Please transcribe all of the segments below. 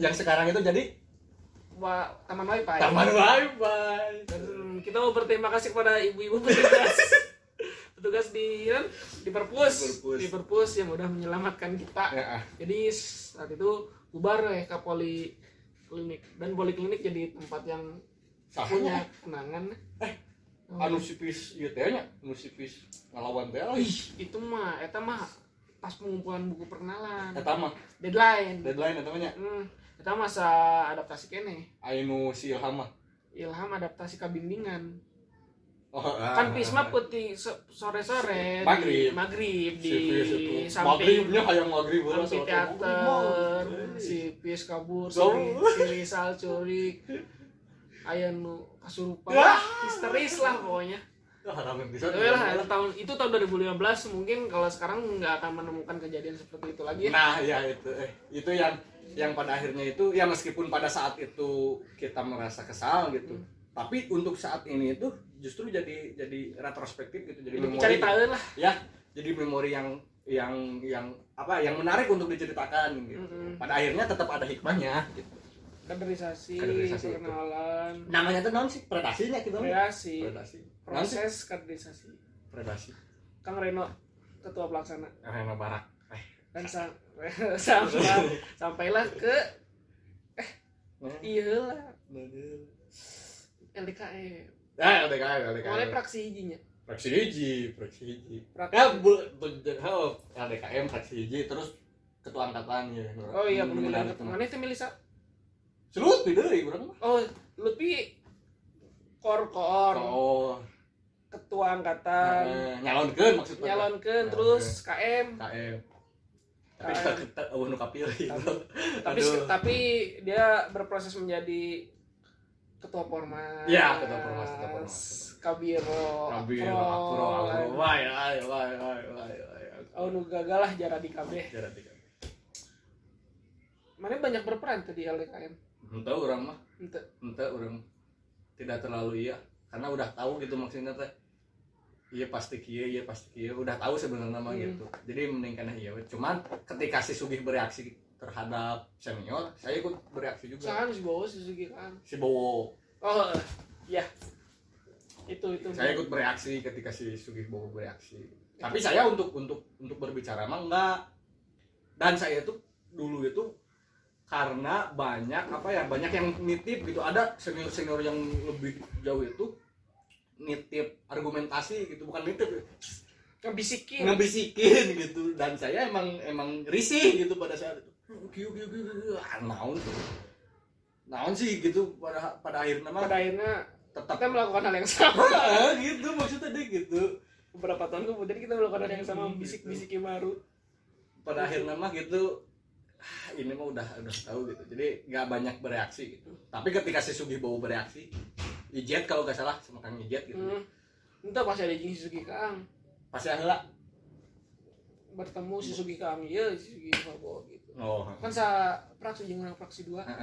yang sekarang itu jadi Wa- taman wifi. Taman wifi. Dan kita mau berterima kasih kepada ibu-ibu petugas. Petugas di kan, di perpus. Di Perpus. yang udah menyelamatkan kita. Ya, ah. jadi saat itu bubar ya ke poliklinik. Dan poliklinik jadi tempat yang punya sahanya kenangan anu sipis ieu teh nya anu sipis ngalawan teh itu mah eta mah pas pengumpulan buku perkenalan. Eta mah. Deadline. Deadline eta mah nya. Hmm, eta masa adaptasi kene anu si Ilham mah ilham adaptasi ke bimbingan oh, kan pisma putih sore sore Maghrib. di maghrib di itu. samping maghribnya hayang maghrib heula amfiteater si pis kabur si, Gawur. si risal curik aya nu kasurupan Wah. histeris lah pokoknya harapan bisa lah itu tahun itu tahun 2015 mungkin kalau sekarang nggak akan menemukan kejadian seperti itu lagi ya. Nah, ya itu eh, itu yang yang pada akhirnya itu ya meskipun pada saat itu kita merasa kesal gitu. Hmm. Tapi untuk saat ini itu justru jadi jadi retrospektif gitu, jadi Jadi memori. cari tahu lah. Ya, jadi memori yang yang yang apa yang menarik untuk diceritakan gitu. Mm-mm. Pada akhirnya tetap ada hikmahnya gitu. Kaderisasi, Kaderisasi itu. perkenalan, Namanya tuh non sih predasinya gitu. Predasi. Sih? proses kaderisasi. Predasi. Kang Reno ketua pelaksana Reno Barak. Eh, dan sang, sampai sampailah ke iya lah. LDKM. Ah, LDKM, LDKM. Mulai praksi hijinya. fraksi hiji fraksi hiji Praksi. ya bu LDKM fraksi hiji terus ketua angkatan ya Oh iya, Hmm, belum benar bilang itu. Mana itu Melisa? selut di deui urang mah. Oh, lebih kor kor. Oh ketua angkatan. Eh, nyalonkeun maksudnya nyalonkan terus KM KM tapi kita kita oh nu kapilih tapi tapi dia berproses menjadi ketua formas Iya, ketua Formas, ketua Formas. kabiro Kabir, akro, akro, wai, wai, wai, wai, wai, wai. oh nu gagal lah jara di KB Jarak tiga. mana banyak berperan tuh di LDKM Ente orang mah, Ente. ente orang tidak terlalu iya, karena udah tahu gitu maksudnya teh. Iya pasti kia, iya pasti kia, udah tahu sebenarnya mah Hmm. gitu. Jadi mending karena iya. Cuman ketika si Sugih bereaksi terhadap senior, saya ikut bereaksi juga. Saan si bawa Suzuki kan Si Bowo, oh iya itu itu saya ikut bereaksi ketika si Sugih Bowo bereaksi. Tapi saya untuk untuk untuk berbicara mah enggak. Dan saya itu dulu itu karena banyak apa ya banyak yang nitip gitu ada senior senior yang lebih jauh itu nitip argumentasi gitu bukan nitip ngebisikin. ngebisikin gitu. Dan saya emang emang risih gitu pada saat itu. Kiu kiu kiu kiu naon tuh? Naon sih gitu pada pada akhirnya mah? Pada akhirnya tetap. kita melakukan hal yang sama. Ah, gitu maksudnya deh gitu. Beberapa tahun kemudian kita melakukan hal yang sama bisik-bisik baru. Pada akhirnya mah gitu ah, ini mah udah udah tahu gitu. Jadi nggak banyak bereaksi gitu. Tapi ketika si Sugih Bowo bereaksi Ijet kalau nggak salah sama Kang Ijet gitu. Hmm. entah pas ada jeung Suzuki Kang. Pasti lah bertemu si Suzuki Kang. Iya si Suzuki Prabowo gitu. Oh. Kan sa praksi jeung praksi dua.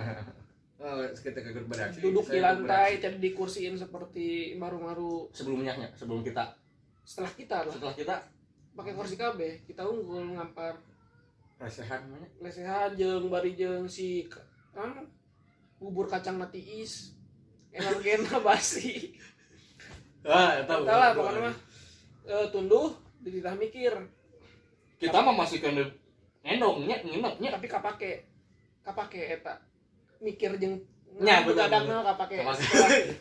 Oh, ketika ikut bereaksi duduk di lantai jadi dikursiin seperti baru-baru sebelumnya nya, sebelum kita. Setelah kita lah. Setelah kita. Pakai kursi KB kita unggul ngampar. Resehan namanya. Lesehan jeung bari jeung si kan bubur kacang mati is energena basi? Ah tahu. Entah lah pokoknya mah eh, tunduh dititah mikir. Kita mah masih kena endongnya nginepnya tapi kapake kapake eta mikir jeung Nya, bener, begadangna kapake.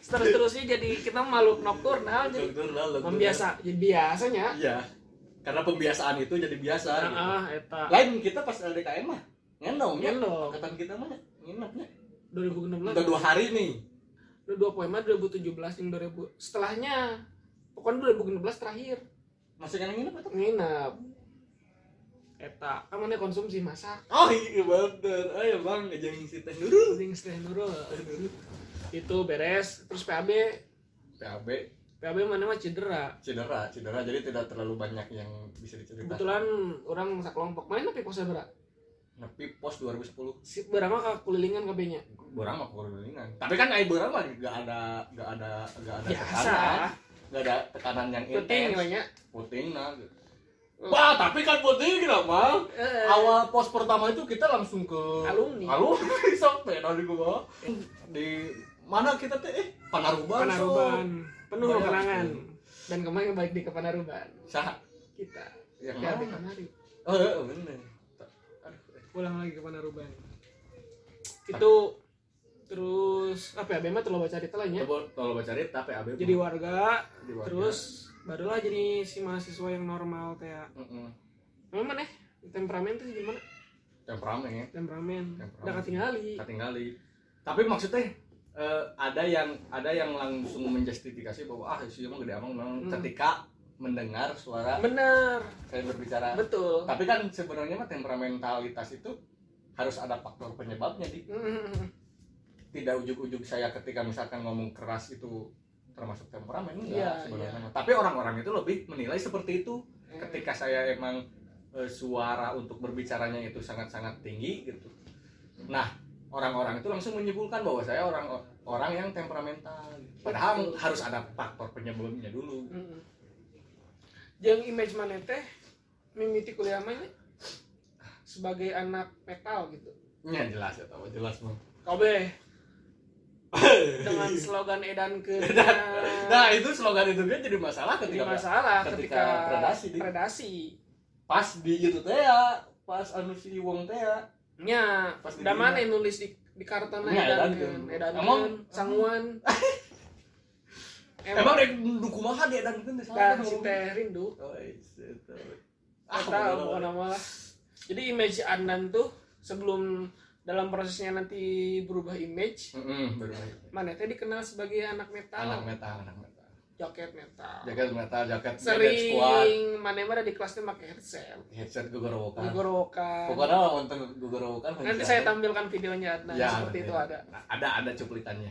Terus terusnya jadi kita makhluk nocturnal jadi dokter. membiasa jadi biasanya. Iya. Karena pembiasaan itu jadi biasa. Gitu. ah eta. Lain kita pas LDKM mah ngendong ya angkatan kita mah nginepnya 2016 udah dua hari nih udah dua poin mah 2017 yang 2000 setelahnya. Pokoknya 2016 terakhir. Masih kan nginep atau? Nginep. Eta. Kan mana konsumsi masak. Oh iya bener. Ayo bang ngejeng si teh nurul. Penting teh nurul itu beres. Terus PAB PAB PAB mana mah cedera. Cedera cedera. Jadi tidak terlalu banyak yang bisa diceritakan. Kebetulan orang sekelompok main tapi pos berapa nepi pos 2010 si berapa kak kulilingan kabehnya borang mah kulilingan tapi kan ai borang mah gak ada gak ada gak ada biasa tekanan gak ada tekanan yang penting intens nilainya puting nah gitu. Wah, tapi kan penting mah. Eh, Awal pos pertama itu kita langsung ke Alumni. Alumni sampai dari gua. Di mana kita teh? Eh, Panaruban. Panaruban penuh Banyak. kenangan dan kemarin balik di ke Panaruban So. Sah. kita ya mana? kemari Oh, iya, pulang lagi ke Panaruban itu terus apa ya Bema terlalu baca cerita lainnya kalau baca cerita PAB. jadi warga Jadi warga. terus barulah jadi si mahasiswa yang normal kayak Mm-mm. memang mana temperamen tuh gimana temperamen ya. temperamen udah ketinggali ketinggali tapi maksudnya eh, ada yang ada yang langsung menjustifikasi bahwa ah si emang gede amang memang Hmm. ketika mendengar suara bener saya berbicara betul tapi kan sebenarnya mah temperamentalitas itu harus ada faktor penyebabnya di Mm, tidak ujuk-ujuk saya ketika misalkan ngomong keras itu termasuk temperamen enggak Iya, sebenarnya iya. tapi orang-orang itu lebih menilai seperti itu ketika saya emang eh, suara untuk berbicaranya itu sangat-sangat tinggi gitu. Nah, orang-orang itu langsung menyimpulkan bahwa saya orang orang yang temperamental. Padahal Betul. harus ada faktor penyebabnya dulu. Mm. Jeung image mana teh mimiti kuliah mah nya sebagai anak metal gitu. Ya jelas ya, tahu jelas mah. Kobe dengan slogan edan ke Nah, itu slogan itu kan jadi masalah jadi ketika masalah ketika ketika, predasi, Di. predasi. pas di itu teh ya, pas anu si Wong teh ya. Nya, Pas di dinya. mana yang nulis di di Nya, edankeun, edankeun. edankeun, Emang- sanguan. Emang dek nu kumaha dia dan kan dan si teh rindu. Oh, itu. Ah, tahu pokoknya mah. Jadi image Andan tuh sebelum dalam prosesnya nanti berubah image, Heeh, bener. mana teh dikenal sebagai anak metal, Anak metal, anak metal. jaket metal. Jaket metal, jaket. Sering mana mana di kelasnya pakai headset, headset gugorowokan gugorokan. pokoknya nonton gugorowokan Nanti saya tampilkan videonya Adnan Ya, seperti itu ada. ada ada cuplikannya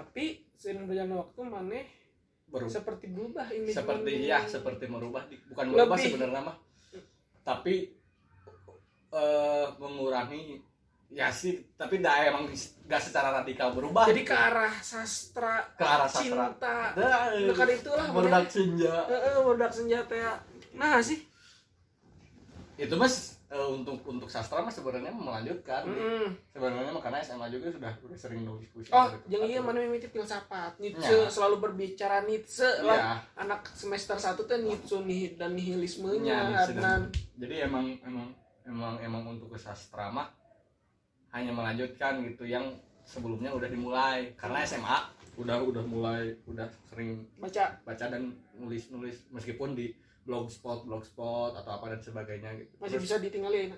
Tapi sering berjalan waktu mana berubah seperti berubah image seperti ya seperti merubah bukan merubah Lebih. sebenarnya mah tapi eh mengurangi ya sih tapi dah emang gak secara radikal berubah Jadi ke arah sastra, Ke arah sastra. cinta. Dekat itulah berudak senja Heeh, senjata ya. Nah sih. itu mas eh, untuk untuk sastra mas sebenarnya melanjutkan Mm-mm. sebenarnya mah karena SMA juga sudah udah sering nulis puisi Oh, yang iya mana mimiti filsafat. Nietzsche Ya. selalu berbicara Nietzsche Iya. lah. Anak semester 1 tuh Nietzsche nih dan nihilismenya Ya, dan- jadi emang emang emang emang untuk ke sastra mah hanya melanjutkan gitu yang sebelumnya udah dimulai karena SMA udah udah mulai udah sering Baca baca dan nulis nulis meskipun di blogspot blogspot atau apa dan sebagainya gitu masih Terus bisa ditinggalin.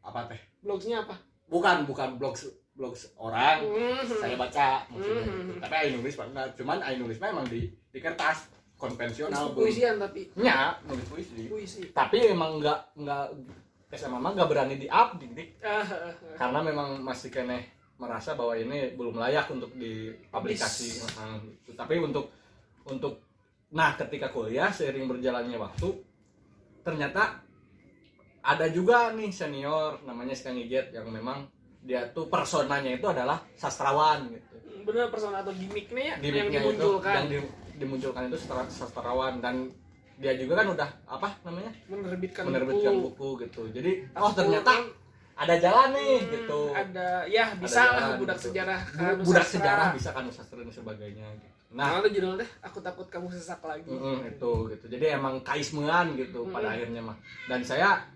apa teh Blogsnya apa? bukan bukan blog blog orang Mhm. saya baca maksudnya Mhm. gitu. tapi ayo nulis banget cuman ayo nulis mah emang di di kertas konvensional puisian tapi nya nulis puisi puisi. tapi emang nggak nggak SMA mah nggak berani di up dik dik Ah, ah, ah. karena memang masih kene merasa bahwa ini belum layak untuk dipublikasi Nah, gitu. tapi untuk untuk nah ketika kuliah seiring berjalannya waktu ternyata ada juga nih senior namanya Skangiget yang memang dia tuh personanya itu adalah sastrawan gitu Bener persona atau gimmicknya ya yang Gimiknya itu dimunculkan. yang di- dimunculkan itu sastra- sastrawan dan dia juga kan udah apa namanya menerbitkan, menerbitkan buku. buku gitu jadi oh ternyata ada jalan nih hmm, gitu Ada ya bisa Ada lah jalan budak gitu. sejarah Bu- kan, budak sastra. sejarah bisa kan sastra dan sebagainya gitu. Nah, itu judulnya aku takut kamu sesak lagi. mm, itu gitu jadi emang kaismean gitu Mm-mm. pada akhirnya mah dan saya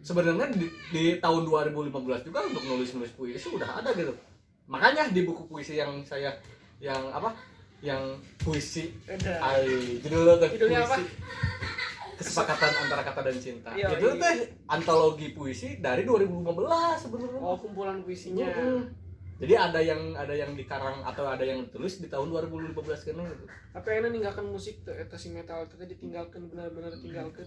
sebenarnya di, di tahun 2015 juga untuk nulis nulis puisi udah ada gitu makanya di buku puisi yang saya yang apa yang puisi ay judulnya tuh Judulnya apa? puisi kesepakatan antara kata dan cinta Iya, itu iya. teh antologi puisi dari 2015 sebenarnya Oh, kumpulan puisinya. Mm-mm. Jadi ada yang ada yang dikarang atau ada yang ditulis di tahun 2015 kan gitu. Tapi enak ninggalkan musik tuh eta si metal itu ditinggalkan benar-benar ditinggalkan.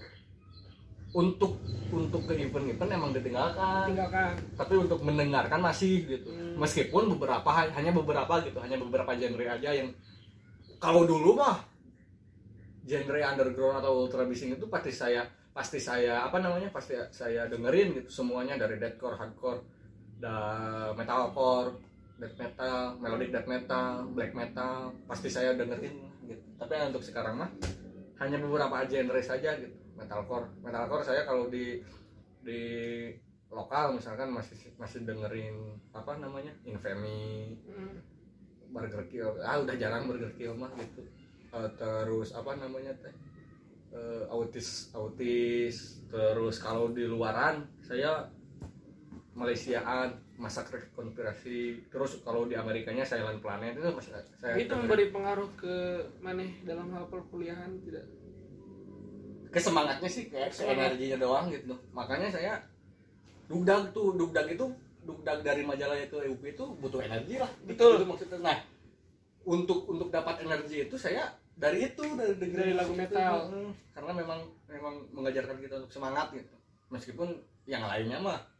untuk untuk ke event-event emang ditinggalkan tinggalkan tapi untuk mendengarkan masih gitu Hmm. meskipun beberapa hanya beberapa gitu hanya beberapa genre aja yang kalau dulu mah genre underground atau ultra bising itu pasti saya pasti saya apa namanya pasti saya dengerin gitu semuanya dari deathcore hardcore da metalcore death metal melodic death metal black metal pasti saya dengerin gitu. Tapi untuk sekarang mah hanya beberapa genre saja gitu. Metalcore metalcore saya kalau di di lokal misalkan masih masih dengerin apa namanya infamy Hmm. burger kill. Ah udah jarang burger kill mah gitu. Eh, terus apa namanya teh? Eh, autis autis terus kalau di luaran saya Malaysiaan masak konspirasi. Terus kalau di Amerikanya Silent Planet itu masih saya itu dengerin. memberi pengaruh ke maneh dalam hal perkuliahan tidak? Kesemangatnya sih kayak ke energinya doang gitu. Makanya saya dugdag tuh dugdag itu dugdag dari majalah itu EUP itu butuh energi lah. Betul. itu maksudnya. Nah untuk untuk dapat energi itu saya dari itu dari Dari lagu metal. Hmm, karena memang memang mengajarkan kita untuk semangat gitu. Meskipun yang lainnya mah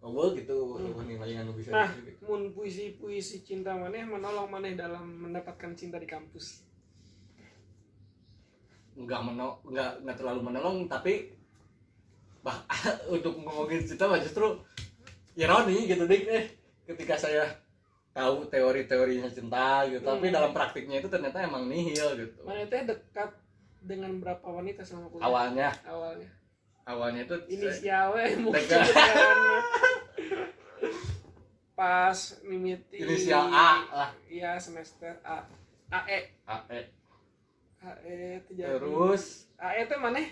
oh gitu Hmm. yang bisa Nah, mun puisi-puisi cinta maneh menolong maneh dalam mendapatkan cinta di kampus. nggak menolong nggak nggak terlalu menolong tapi bah untuk ngomongin cinta mah justru ironi gitu dik eh ketika saya tahu teori-teorinya cinta gitu tapi Hmm. dalam praktiknya itu ternyata emang nihil gitu Maneh teh dekat dengan berapa wanita selama kuliah? awalnya Awalnya. Awalnya itu Inisial we mungkin kan. Pas mimiti inisial A lah Iya, semester A. AE. AE AE itu jadi. terus AE itu maneh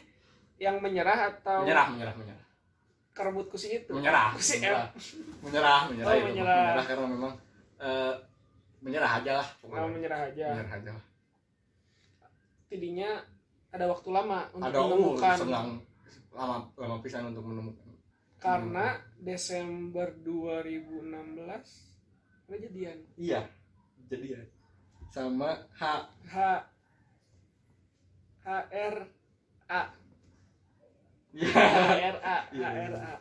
yang menyerah atau menyerah menyerah menyerah kerebut ku si itu? menyerah Si menyerah menyerah menyerah Oh, itu mah. menyerah. menyerah karena memang eh, menyerah aja lah pokoknya menyerah aja. menyerah aja lah Tidinya ada waktu lama untuk ada uh, menemukan senang lama lama pisan untuk menemukan. Karena Desember 2016 ada jadian. Iya. Jadi ya sama H. H. HR A. Iya. HRA Iya. HRA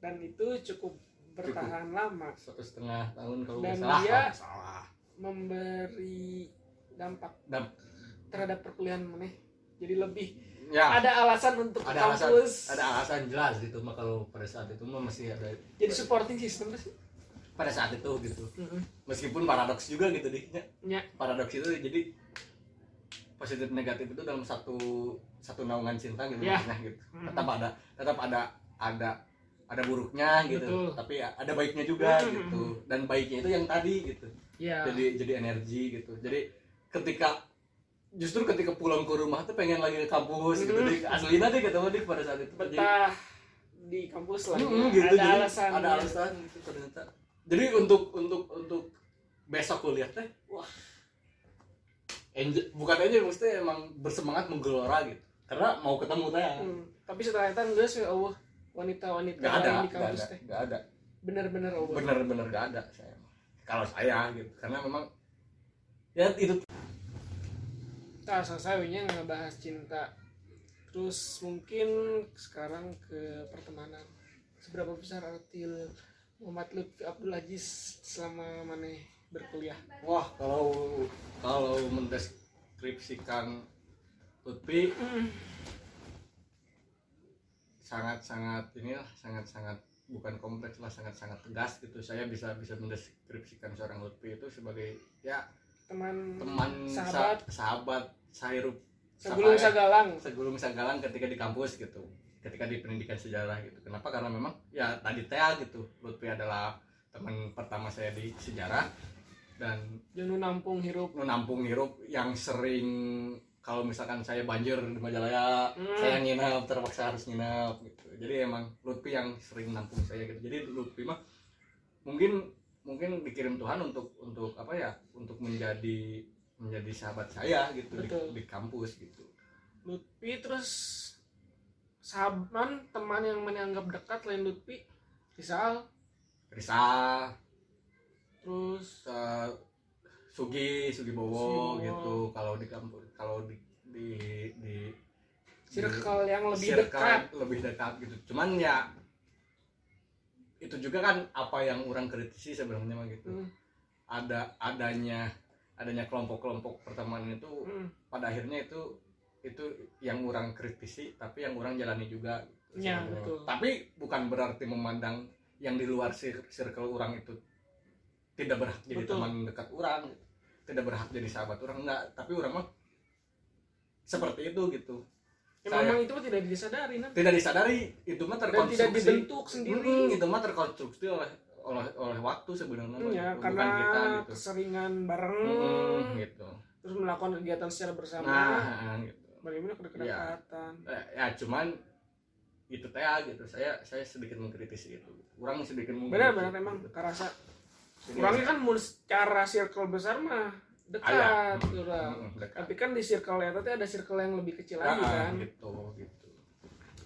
dan itu cukup bertahan lama. Satu setengah tahun kalau Dan salah dia- salah. Memberi dampak Damp- terhadap perkuliahan maneh jadi lebih ya. Ada alasan untuk ada alasan. kampus. Ada alasan jelas gitu mah kalau pada saat itu mah masih ada jadi supporting system sih? Pada saat itu gitu. Mm-mm. meskipun paradoks juga gitu deh Ya, Ya. paradoks itu jadi positif negatif itu dalam satu satu naungan cinta gitu Ya. maksudnya gitu. Mhm. tetap ada tetap ada ada ada buruknya gitu. Betul. tapi ada baiknya juga Mhm. gitu. Dan baiknya itu yang tadi gitu. Ya. Jadi jadi energi gitu. Jadi ketika justru ketika pulang ke rumah tuh pengen lagi ke kampus gitu Mhm. dik. Aslinya deh ketemu dik pada saat itu. Jadi- betah di kampus lah. Mm, ya. gitu, ada jadi alasan ada alasan gitu ternyata. Jadi untuk untuk untuk besok kuliah teh wah. Enjoy, bukan aja maksudnya emang bersemangat menggelora gitu. Karena mau ketemu teh Hmm, tapi setelah itu enggak sih Allah wanita-wanita nggak ada lain di kampus ada teh. nggak ada. Bener-bener Allah. Bener-bener nggak ada saya. Kalau saya gitu karena memang ya itu Nah, selesainya ngebahas cinta. Terus mungkin sekarang ke pertemanan. Seberapa besar arti Muhammad Lutfi Abdul Aziz selama mana berkuliah? wah kalau kalau mendeskripsikan Lutfi sangat sangat inilah sangat sangat bukan kompleks lah sangat sangat tegas gitu saya bisa bisa mendeskripsikan seorang Lutfi itu sebagai ya Teman, teman sahabat, sa- sahabat sahirup segulung ya? sagalang. segulung sagalang ketika di kampus gitu ketika di pendidikan sejarah gitu kenapa karena memang ya tadi Tea gitu Lutfi adalah teman pertama saya di sejarah dan Janu nampung hirup. menampung hirup yang sering kalau misalkan saya banjir di Majalaya Hmm. saya nginap terpaksa harus nginap gitu jadi emang Lutfi yang sering nampung saya gitu jadi Lutfi mah mungkin mungkin dikirim Tuhan untuk untuk apa ya untuk menjadi menjadi sahabat saya gitu di, Betul. di kampus gitu. Lutfi terus sahabat teman yang mana anggap dekat lain Lutfi Rizal. Risa terus? Eh, Sugi Sugi Bowo Sugi gitu. Kalau di kampus kalau di di di circle yang lebih circle dekat. lebih dekat gitu. Cuman ya itu juga kan apa yang orang kritisi sebenarnya mah gitu Hmm, ada adanya adanya kelompok-kelompok pertemanan itu hmm. pada akhirnya itu itu yang orang kritisi tapi yang orang jalani juga gitu Ya, sebenarnya. betul. tapi bukan berarti memandang yang di luar cir- circle orang itu tidak berhak jadi Betul. teman dekat orang tidak berhak jadi sahabat orang enggak tapi orang mah seperti itu gitu Ya, memang itu mah tidak disadari nah. tidak disadari itu mah dan terkonstruksi. tidak dibentuk sendiri. Mm, itu mah terkonstruksi oleh oleh oleh waktu sebenarnya mah, ya, karena kita gitu. keseringan bareng. Mm, gitu. Terus melakukan kegiatan secara bersama. Nah gitu. Bagaimana kedekatan? Eh, ya cuman itu teh ya, gitu. Saya saya sedikit mengkritisi itu. Kurang sedikit mengkritisi. Benar-benar emang kerasa kurangnya kan mun secara circle besar mah dekat Aya. orang Mm, dekat. tapi kan di circle eta teh ada circle yang lebih kecil Ah, lagi kan? gitu gitu.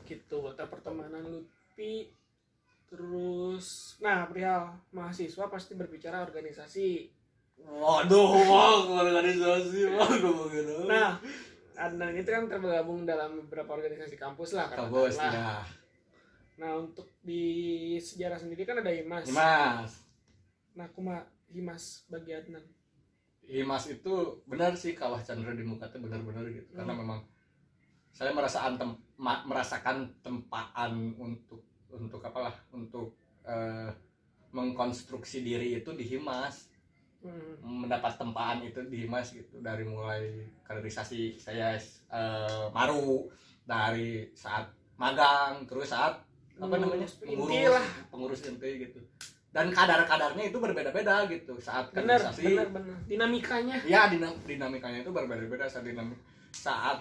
Gitu kata pertemanan Lutfi. Terus nah perihal mahasiswa pasti berbicara organisasi. Waduh wah organisasi waduh gitu nah Adnan itu kan tergabung dalam beberapa organisasi kampus lah katakanlah. ya nah untuk di sejarah sendiri kan ada Himas Mas nah kuma Himas bagi Adnan Himas itu benar sih kawah Chandra di muka tuh benar-benar gitu. Karena Hmm. memang saya merasakan tem- merasakan tempaan untuk untuk apalah untuk eh, mengkonstruksi diri itu di Himas. Hmm. mendapat tempaan itu di Himas gitu. Dari mulai kaderisasi saya eh, maru dari saat magang terus saat apa namanya? Pengurus pengurus inti gitu dan kadar-kadarnya itu berbeda-beda gitu saat benar kaderisasi benar benar. Dinamikanya. Ya dinam- dinamikanya itu berbeda-beda saat dinamik saat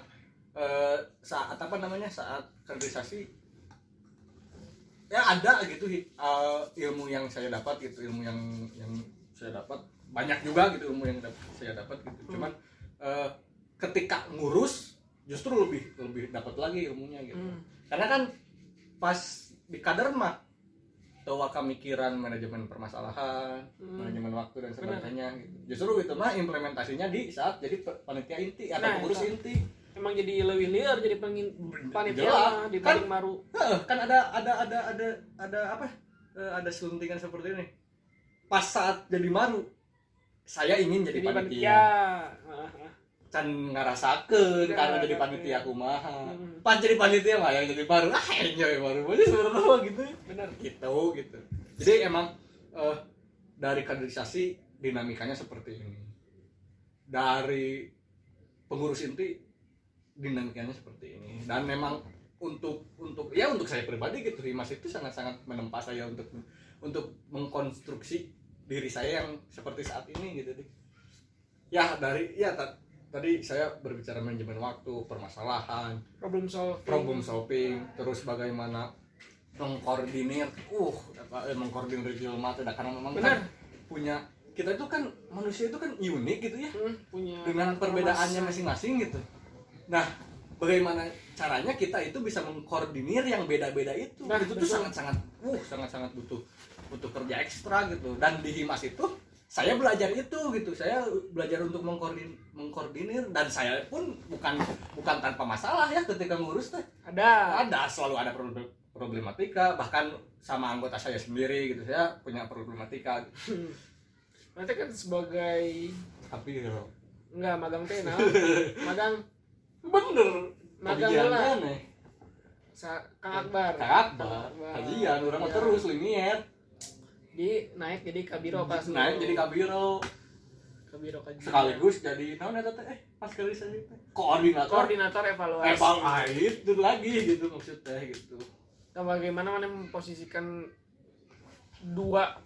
eh, saat apa namanya saat kaderisasi. Ya ada gitu eh, ilmu yang saya dapat gitu ilmu yang yang saya dapat. Banyak juga gitu ilmu yang dap- saya dapat gitu. Cuman eh, ketika ngurus justru lebih lebih dapat lagi ilmunya gitu. Hmm. karena kan pas di kader mah tahu mikiran manajemen permasalahan Hmm. manajemen waktu dan sebagainya gitu. justru itu mah implementasinya di saat jadi panitia inti atau Nah, pengurus inti. Emang jadi lebih liar jadi pengin panitia mah dibanding maru. kan ada ada ada ada ada apa? Eh, ada suntingan seperti ini. Pas saat jadi maru saya ingin jadi, jadi panitia, panitia. Can ngarasakeun Ya, karena jadi panitia kumaha. Hmm. pas jadi panitia mah yang jadi baru. Ah enjoy baru. Aja sebenarnya gitu. Benar gitu gitu. Jadi emang eh, dari kaderisasi dinamikanya seperti ini. Dari pengurus inti dinamikanya seperti ini. Dan memang untuk untuk ya untuk saya pribadi gitu Rimas itu sangat sangat menempa saya untuk untuk mengkonstruksi diri saya yang seperti saat ini gitu deh. Ya dari ya tadi saya berbicara manajemen waktu permasalahan problem solving. problem solving terus bagaimana mengkoordinir uh apa eh, mengkoordinir jelma tidak karena memang kan punya kita itu kan manusia itu kan unik gitu ya. Hmm, punya dengan perbedaannya masing-masing gitu. Nah bagaimana caranya kita itu bisa mengkoordinir yang beda-beda itu? Nah, itu tuh sangat-sangat uh sangat-sangat butuh butuh kerja ekstra gitu. Dan di Himas itu saya belajar itu gitu. Saya belajar untuk mengkoordinir, mengkoordinir. Dan saya pun bukan bukan tanpa masalah ya ketika ngurus teh. Ada. Ada selalu ada problem- problematika. Bahkan sama anggota saya sendiri gitu saya punya problematika. Nanti kan sebagai tapi ya, enggak magang teh nah. Magang. Bener. Magang lah. Sa Kang Akbar. Kak Akbar. Kajian orang Ya. terus linier di naik jadi kabiro pas naik jadi kabiro. Kabiro kajian sekaligus jadi naon eta teh? Eh pas kali saya teh. Koordinator. Koordinator evaluasi. Ah, itu lagi gitu maksudnya gitu. Nah, bagaimana mana memposisikan dua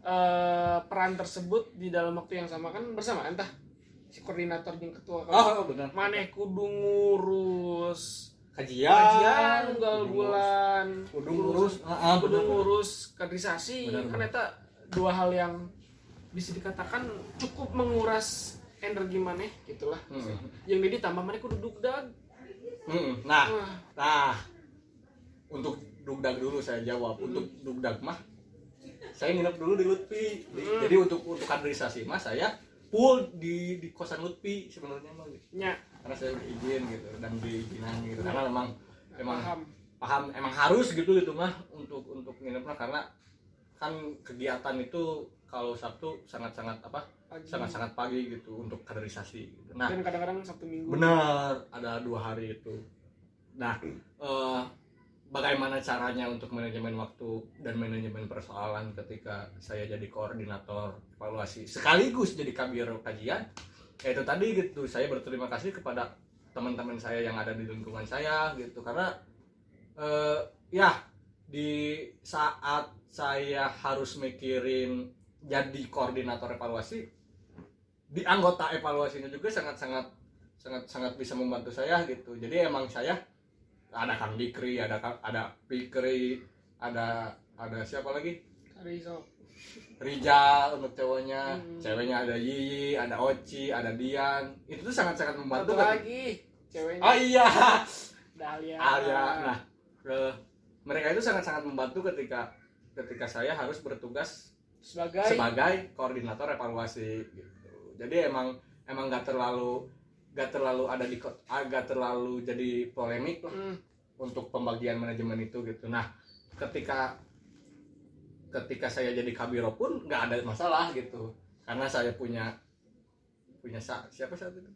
eh, peran tersebut di dalam waktu yang sama? Kan bersama entah si koordinator yang ketua. Kan oh benar. Mana kudu ngurus kajian kajian unggal kudu bulan kudu ngurus ah, ah, kudu benar. ngurus kaderisasi kan eta dua hal yang bisa dikatakan cukup menguras energi maneh gitulah Hmm. yang jadi tambah maneh kudu dugdag Hmm, nah Wah, Nah, untuk dugdag dulu saya jawab. Untuk dugdag mah, saya nginep dulu di Lutfi. Hmm. Jadi untuk untuk kaderisasi mah saya full di di kosan Lutfi sebenarnya mah gitu. nya karena saya udah izin gitu dan diizinan gitu. Karena memang memang paham. paham emang harus gitu gitu mah untuk untuk nginepnya karena kan kegiatan itu kalau Sabtu sangat-sangat apa pagi. sangat-sangat pagi gitu untuk kaderisasi gitu. nah dan kadang-kadang sabtu minggu. benar ada dua hari itu. Nah eh, bagaimana caranya untuk manajemen waktu dan manajemen persoalan ketika saya jadi koordinator evaluasi sekaligus jadi kabiro kajian ya itu tadi gitu. Saya berterima kasih kepada teman-teman saya yang ada di lingkungan saya gitu. Karena eh, ya di saat saya harus mikirin jadi koordinator evaluasi di anggota evaluasinya juga sangat-sangat sangat sangat bisa membantu saya gitu. Jadi emang saya ada Kang Dikri ada ada Pikri ada ada siapa lagi Rizal. Untuk cowoknya. Hmm. ceweknya ada Yiyi ada Oci ada Dian. Itu tuh sangat-sangat membantu satu lagi ceweknya. Oh iya. Dahlia. Alia nah mereka itu sangat-sangat membantu ketika ketika saya harus bertugas sebagai? sebagai koordinator evaluasi gitu. Jadi emang emang nggak terlalu nggak terlalu ada di agak terlalu jadi polemik lah Hmm, untuk pembagian manajemen itu gitu. Nah, ketika ketika saya jadi kabiro pun nggak ada masalah gitu. Karena saya punya punya sa- siapa saat itu?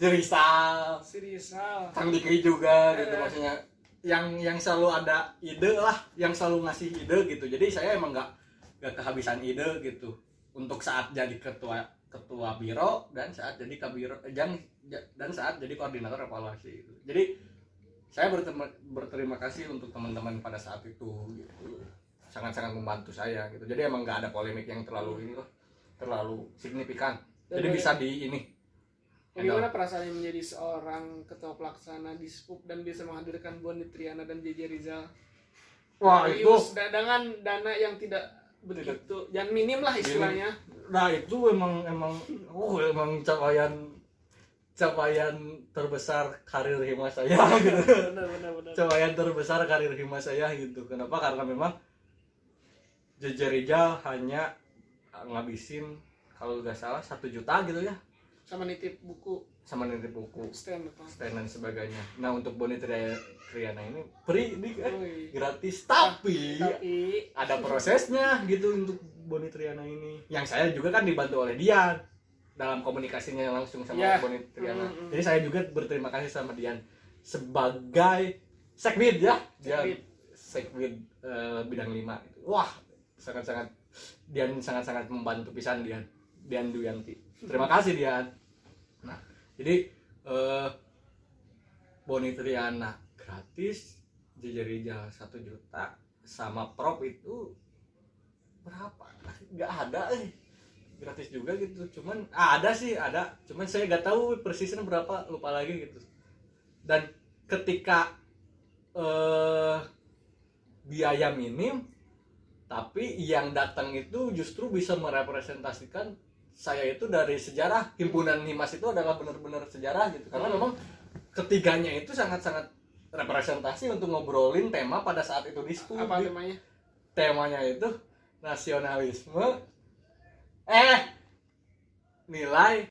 Rizal, si Rizal Kang Dikri juga gitu Eh. maksudnya yang yang selalu ada ide lah yang selalu ngasih ide gitu jadi saya emang nggak nggak kehabisan ide gitu untuk saat jadi ketua ketua biro dan saat jadi kabiro eh, dan dan saat jadi koordinator evaluasi gitu. jadi saya berterima, berterima kasih untuk teman-teman pada saat itu gitu. Sangat-sangat membantu saya gitu. Jadi emang nggak ada polemik yang terlalu ini loh terlalu signifikan. Dan jadi bisa di ini Bagaimana perasaannya menjadi seorang ketua pelaksana di SPUP dan bisa menghadirkan Boni Triana dan JJ Rizal? wah Dari itu dengan dana yang tidak begitu, yang minim lah istilahnya. Nah itu emang emang uh emang capaian capaian terbesar karir hima saya gitu. Benar, benar, benar. Capaian terbesar karir hima saya gitu. Kenapa? Karena memang JJ Rizal hanya ngabisin kalau nggak salah satu juta gitu ya Sama nitip buku sama nitip buku stand apa? stand dan sebagainya. Nah untuk Boni Tri- Triana ini free ini kan Woi. gratis tapi Tapi ada prosesnya gitu untuk Boni Triana ini yang saya juga kan dibantu oleh Dian dalam komunikasinya langsung sama Ya. Boni Triana Mm, mm. jadi saya juga berterima kasih sama Dian sebagai sekbid ya dia Sekbid. eh, bidang lima gitu. wah sangat sangat Dian sangat sangat membantu pisan Dian Dian Duyanti terima kasih Dian nah jadi eh, Boni Triana gratis Jejerija satu juta sama prop itu berapa nggak ada eh gratis juga gitu. Cuman ah, ada sih ada. Cuman saya nggak tahu persisnya berapa lupa lagi gitu. Dan ketika eh biaya minim tapi yang datang itu justru bisa merepresentasikan saya itu dari sejarah. Himpunan himas itu adalah benar-benar sejarah gitu. Karena memang ketiganya itu sangat-sangat representasi untuk ngobrolin tema pada saat itu di SPU. apa temanya? temanya itu nasionalisme eh nilai